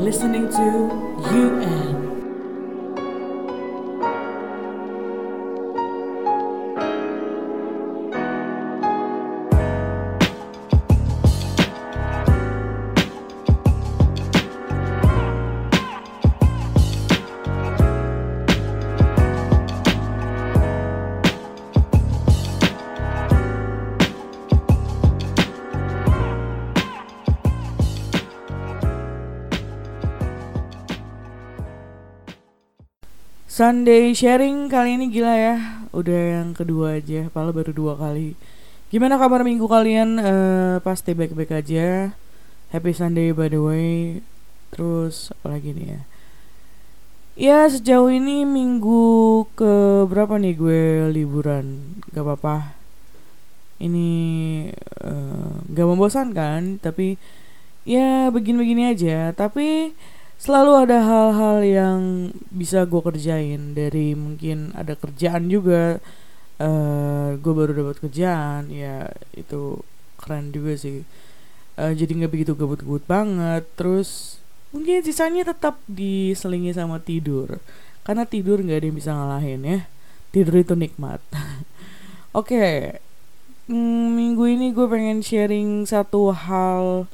listening to UN. Sunday sharing kali ini gila ya. Udah yang kedua aja Padahal baru dua kali. Gimana kabar minggu kalian? Eh, Pasti baik-baik aja. Happy Sunday by the way. Terus apalagi nih ya? Ya sejauh ini minggu ke berapa nih gue liburan? Gak apa-apa. Ini eh, Gak membosankan Tapi Ya begini-begini aja. Tapi selalu ada hal-hal yang bisa gue kerjain. Dari mungkin ada kerjaan juga eh gue baru dapat kerjaan ya itu keren juga sih. Eh, jadi nggak begitu gabut-gabut banget. Terus mungkin sisanya tetap diselingi sama tidur. Karena tidur nggak ada yang bisa ngalahin ya. Tidur itu nikmat. Oke Hmm, minggu ini gue pengen sharing satu hal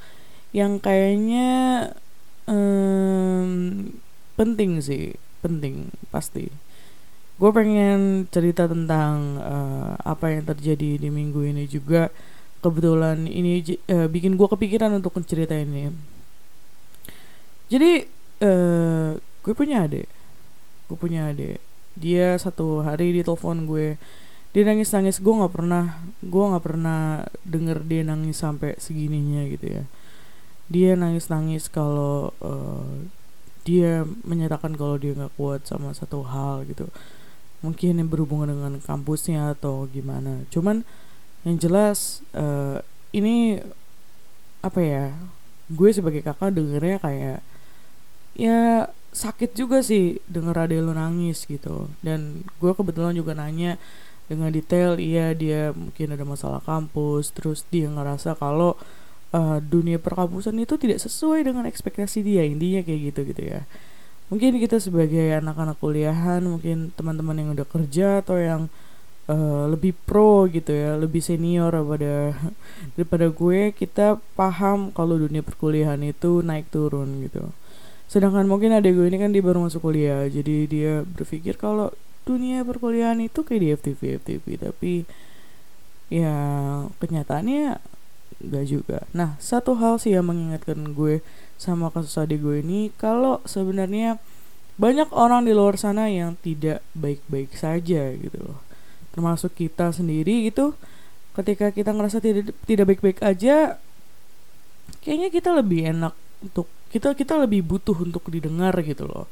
yang kayaknya em, penting sih penting pasti. Gue pengen cerita tentang eh, apa yang terjadi di minggu ini juga. Kebetulan ini eh, bikin gue kepikiran untuk cerita ini. Jadi eh gue punya adik. Gue punya adik. Dia satu hari di telepon gue. Dia nangis nangis gue nggak pernah gue nggak pernah denger dia nangis sampai segininya gitu ya dia nangis nangis kalau eh, dia menyatakan kalau dia nggak kuat sama satu hal gitu. Mungkin yang berhubungan dengan kampusnya atau gimana. Cuman yang jelas eh, ini apa ya gue sebagai kakak dengernya kayak ya sakit juga sih denger adek lo nangis gitu. Dan gue kebetulan juga nanya dengan detail iya dia mungkin ada masalah kampus terus dia ngerasa kalau eh, dunia perkampusan itu tidak sesuai dengan ekspektasi dia intinya kayak gitu gitu ya. Mungkin kita sebagai anak-anak kuliahan mungkin teman-teman yang udah kerja atau yang eh, lebih pro gitu ya lebih senior daripada daripada gue kita paham kalau dunia perkuliahan itu naik turun gitu. Sedangkan mungkin adik gue ini kan dia baru masuk kuliah jadi dia berpikir kalau dunia perkuliahan itu kayak di FTV FTV tapi ya kenyataannya Gak juga. Nah, satu hal sih yang mengingatkan gue sama kasus adik gue ini kalau sebenarnya banyak orang di luar sana yang tidak baik-baik saja gitu loh. Termasuk kita sendiri gitu. Ketika kita ngerasa tidak tidak baik-baik aja, kayaknya kita lebih enak untuk kita kita lebih butuh untuk didengar gitu loh.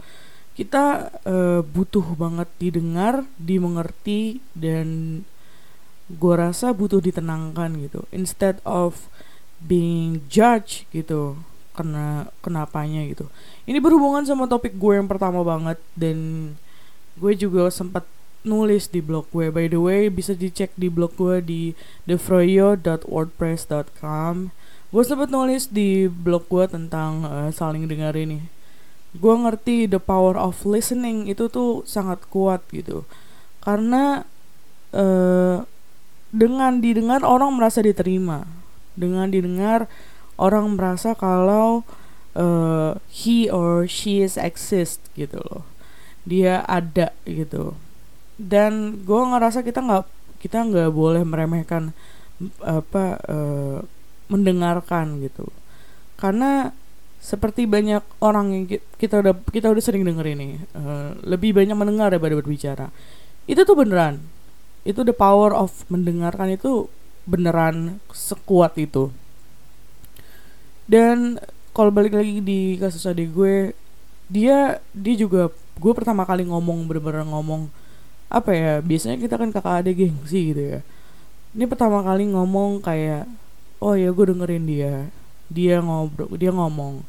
Kita eh, butuh banget didengar, dimengerti dan gue rasa butuh ditenangkan gitu. Instead of being judged gitu kena kenapanya gitu. Ini berhubungan sama topik gue yang pertama banget dan gue juga sempat nulis di blog gue by the way bisa dicek di blog gue di thefroyo.wordpress.com gue sempat nulis di blog gue tentang eh, saling dengar ini. Gue ngerti the power of listening itu tuh sangat kuat gitu. Karena eh dengan didengar orang merasa diterima. Dengan didengar orang merasa kalau uh, he or she is exist gitu loh. Dia ada gitu. Dan gue ngerasa kita nggak kita nggak boleh meremehkan apa uh, mendengarkan gitu. Karena seperti banyak orang yang ki- kita udah kita udah sering denger ini uh, lebih banyak mendengar daripada berbicara. Itu tuh beneran itu the power of mendengarkan itu beneran sekuat itu. Dan kalau balik lagi di kasus adik gue dia dia juga gue pertama kali ngomong bener-bener ngomong apa ya biasanya kita kan kakak adik gengsi gitu ya. Ini pertama kali ngomong kayak oh ya gue dengerin dia. Dia ngobrol dia ngomong.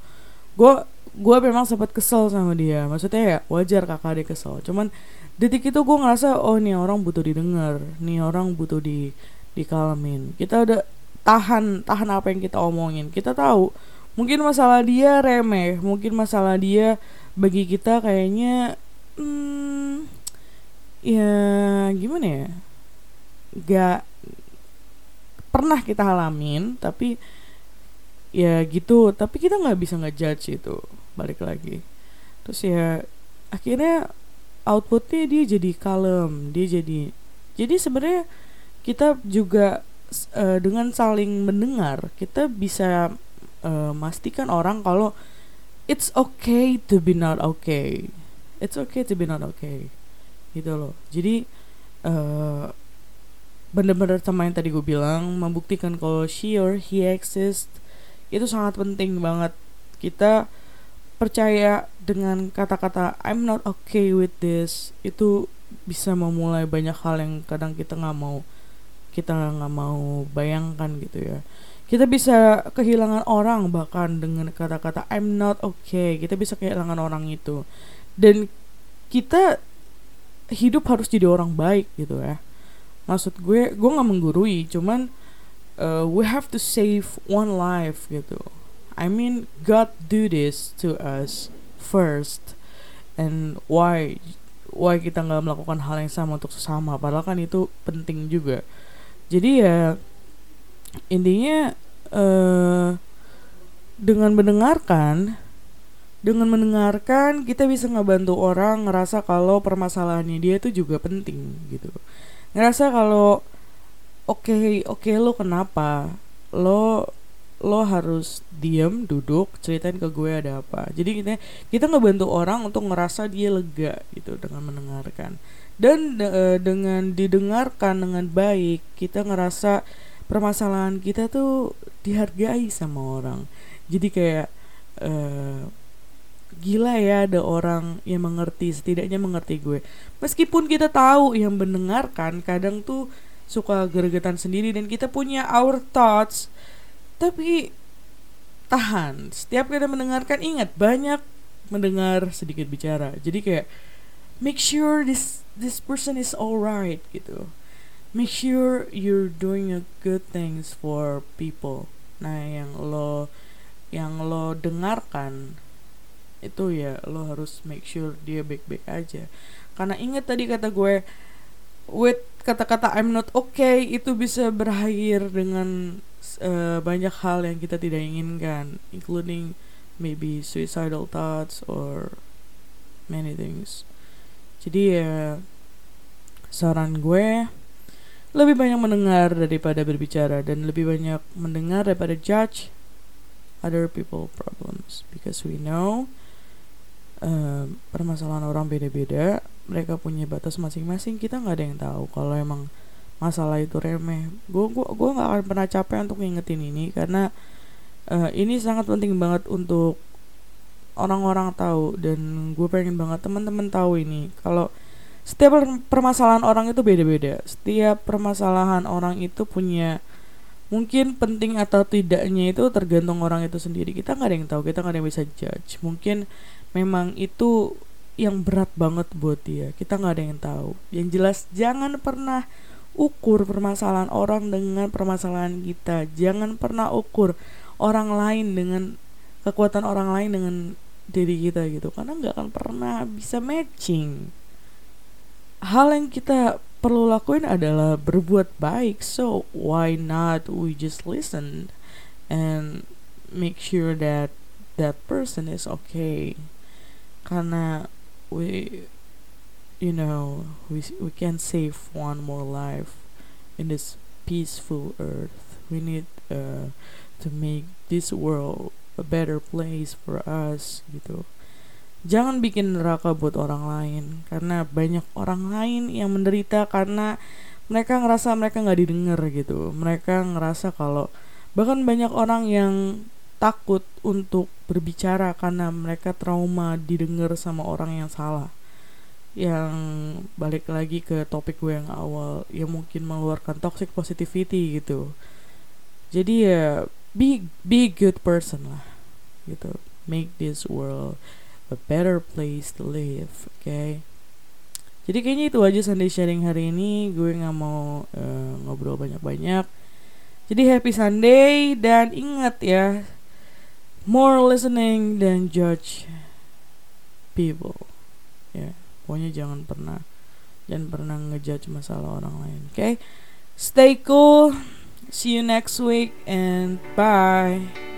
Gue gue memang sempat kesel sama dia. Maksudnya ya wajar kakak adik kesel. Cuman detik itu gue ngerasa oh nih orang butuh didengar. Nih orang butuh di dikalamin. Kita udah tahan tahan apa yang kita omongin. Kita tahu mungkin masalah dia remeh. Mungkin masalah dia bagi kita kayaknya hmm, ya gimana ya? Gak pernah kita alamin tapi ya gitu. Tapi kita nggak bisa ngejudge itu balik lagi. Terus ya akhirnya outputnya dia jadi kalem dia jadi jadi sebenarnya kita juga uh, dengan saling mendengar kita bisa uh, mastikan orang kalau it's okay to be not okay. It's okay to be not okay. Gitu loh. Jadi uh, bener-bener sama yang tadi gue bilang membuktikan kalau she or he exists itu sangat penting banget. Kita percaya dengan kata-kata I'm not okay with this. Itu bisa memulai banyak hal yang kadang kita nggak mau kita nggak mau bayangkan gitu ya. Kita bisa kehilangan orang bahkan dengan kata-kata I'm not okay. Kita bisa kehilangan orang itu. Dan kita hidup harus jadi orang baik gitu ya. Maksud gue gue nggak menggurui cuman uh, we have to save one life gitu. I mean God do this to us first. And why why kita nggak melakukan hal yang sama untuk sesama? Padahal kan itu penting juga. Jadi ya intinya uh, dengan mendengarkan dengan mendengarkan kita bisa ngebantu orang ngerasa kalau permasalahannya dia itu juga penting gitu. Ngerasa kalau oke okay, oke okay, lo kenapa? Lo lo harus diem duduk ceritain ke gue ada apa. Jadi kita kita ngebantu orang untuk ngerasa dia lega gitu dengan mendengarkan. Dan de, dengan didengarkan dengan baik kita ngerasa permasalahan kita tuh dihargai sama orang. Jadi kayak uh, gila ya ada orang yang mengerti setidaknya mengerti gue. Meskipun kita tahu yang mendengarkan kadang tuh suka gregetan sendiri dan kita punya our thoughts tapi tahan. Setiap kita mendengarkan ingat banyak mendengar sedikit bicara. Jadi kayak make sure this this person is alright gitu. Make sure you're doing a good things for people. Nah yang lo yang lo dengarkan itu ya lo harus make sure dia baik-baik aja. Karena ingat tadi kata gue with kata-kata I'm not okay itu bisa berakhir dengan uh, banyak hal yang kita tidak inginkan, including maybe suicidal thoughts or many things. Jadi ya saran gue lebih banyak mendengar daripada berbicara dan lebih banyak mendengar daripada judge other people problems because we know uh, permasalahan orang beda-beda mereka punya batas masing-masing kita nggak ada yang tahu kalau emang masalah itu remeh. Gue gua gua nggak akan pernah capek untuk ngingetin ini karena uh, ini sangat penting banget untuk orang-orang tahu dan gue pengen banget teman-teman tahu ini. Kalau setiap permasalahan orang itu beda-beda. Setiap permasalahan orang itu punya mungkin penting atau tidaknya itu tergantung orang itu sendiri. Kita nggak ada yang tahu kita nggak ada yang bisa judge. Mungkin memang itu yang berat banget buat dia. Kita nggak ada yang tahu. Yang jelas jangan pernah ukur permasalahan orang dengan permasalahan kita. Jangan pernah ukur orang lain dengan kekuatan orang lain dengan diri kita gitu. Karena nggak akan pernah bisa matching. Hal yang kita perlu lakuin adalah berbuat baik. So why not we just listen and make sure that that person is okay? Karena we you know we we can save one more life in this peaceful earth. We need uh, to make this world a better place for us gitu. Jangan bikin neraka buat orang lain karena banyak orang lain yang menderita karena mereka ngerasa mereka nggak didengar gitu. Mereka ngerasa kalau bahkan banyak orang yang takut untuk berbicara karena mereka trauma didengar sama orang yang salah. Yang balik lagi ke topik gue yang awal yang mungkin mengeluarkan toxic positivity gitu. Jadi ya be be good person lah gitu. Make this world a better place to live oke okay? jadi kayaknya itu aja Sunday sharing hari ini. Gue nggak mau uh, ngobrol banyak-banyak. Jadi happy Sunday dan ingat ya more listening than judge people. Ya pokoknya jangan pernah jangan pernah ngejudge masalah orang lain. Oke okay? stay cool. See you next week and bye